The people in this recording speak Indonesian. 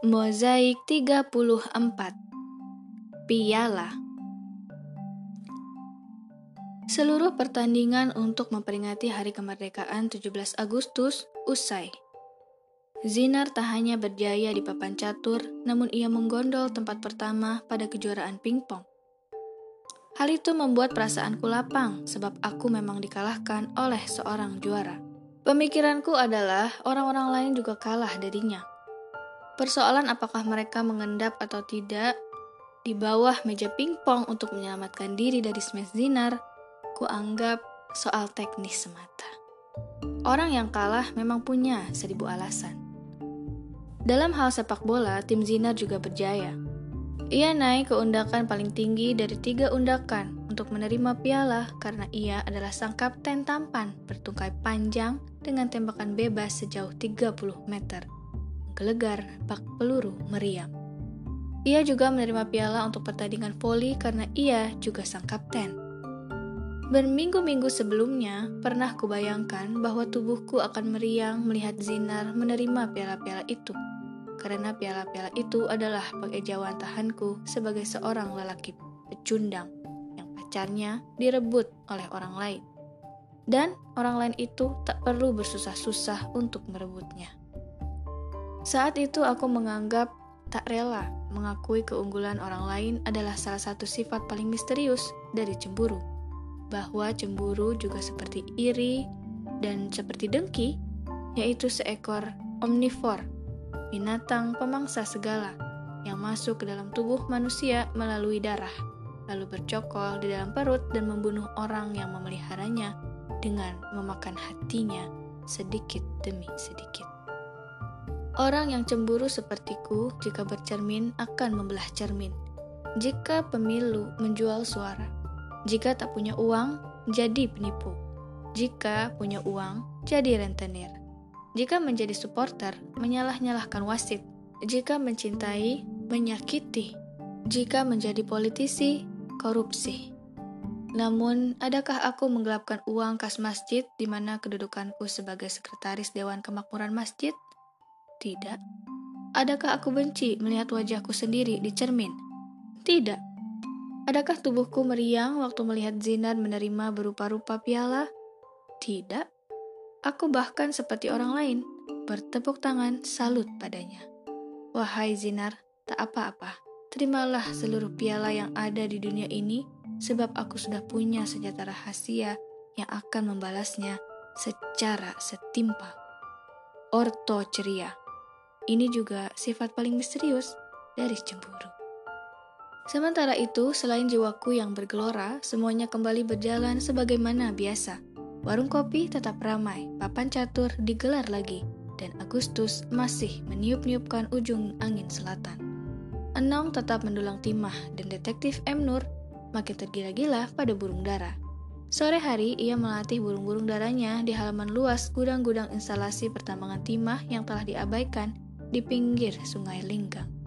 Mozaik 34 Piala Seluruh pertandingan untuk memperingati hari kemerdekaan 17 Agustus usai. Zinar tak hanya berjaya di papan catur, namun ia menggondol tempat pertama pada kejuaraan pingpong. Hal itu membuat perasaanku lapang sebab aku memang dikalahkan oleh seorang juara. Pemikiranku adalah orang-orang lain juga kalah darinya. Persoalan apakah mereka mengendap atau tidak di bawah meja pingpong untuk menyelamatkan diri dari smash zinar, ku anggap soal teknis semata. Orang yang kalah memang punya seribu alasan. Dalam hal sepak bola, tim Zinar juga berjaya. Ia naik ke undakan paling tinggi dari tiga undakan untuk menerima piala karena ia adalah sang kapten tampan bertungkai panjang dengan tembakan bebas sejauh 30 meter. Gelegar bak peluru meriam. Ia juga menerima piala untuk pertandingan voli karena ia juga sang kapten. Berminggu-minggu sebelumnya, pernah kubayangkan bahwa tubuhku akan meriang melihat Zinar menerima piala-piala itu karena piala-piala itu adalah pengejauhan tahanku sebagai seorang lelaki pecundang yang pacarnya direbut oleh orang lain. Dan orang lain itu tak perlu bersusah-susah untuk merebutnya. Saat itu aku menganggap tak rela mengakui keunggulan orang lain adalah salah satu sifat paling misterius dari cemburu. Bahwa cemburu juga seperti iri dan seperti dengki, yaitu seekor omnivor binatang pemangsa segala yang masuk ke dalam tubuh manusia melalui darah, lalu bercokol di dalam perut dan membunuh orang yang memeliharanya dengan memakan hatinya sedikit demi sedikit. Orang yang cemburu sepertiku jika bercermin akan membelah cermin. Jika pemilu menjual suara, jika tak punya uang, jadi penipu. Jika punya uang, jadi rentenir. Jika menjadi supporter, menyalah-nyalahkan wasit. Jika mencintai, menyakiti. Jika menjadi politisi, korupsi. Namun, adakah aku menggelapkan uang kas masjid di mana kedudukanku sebagai sekretaris Dewan Kemakmuran Masjid? Tidak. Adakah aku benci melihat wajahku sendiri di cermin? Tidak. Adakah tubuhku meriang waktu melihat Zinar menerima berupa-rupa piala? Tidak. Aku bahkan seperti orang lain, bertepuk tangan salut padanya. Wahai Zinar, tak apa-apa. Terimalah seluruh piala yang ada di dunia ini, sebab aku sudah punya senjata rahasia yang akan membalasnya secara setimpal. Orto ceria. Ini juga sifat paling misterius dari cemburu. Sementara itu, selain jiwaku yang bergelora, semuanya kembali berjalan sebagaimana biasa. Warung kopi tetap ramai, papan catur digelar lagi, dan Agustus masih meniup-niupkan ujung angin selatan. Enong tetap mendulang timah, dan detektif M. Nur makin tergila-gila pada burung dara. Sore hari, ia melatih burung-burung darahnya di halaman luas gudang-gudang instalasi pertambangan timah yang telah diabaikan di pinggir sungai Linggang.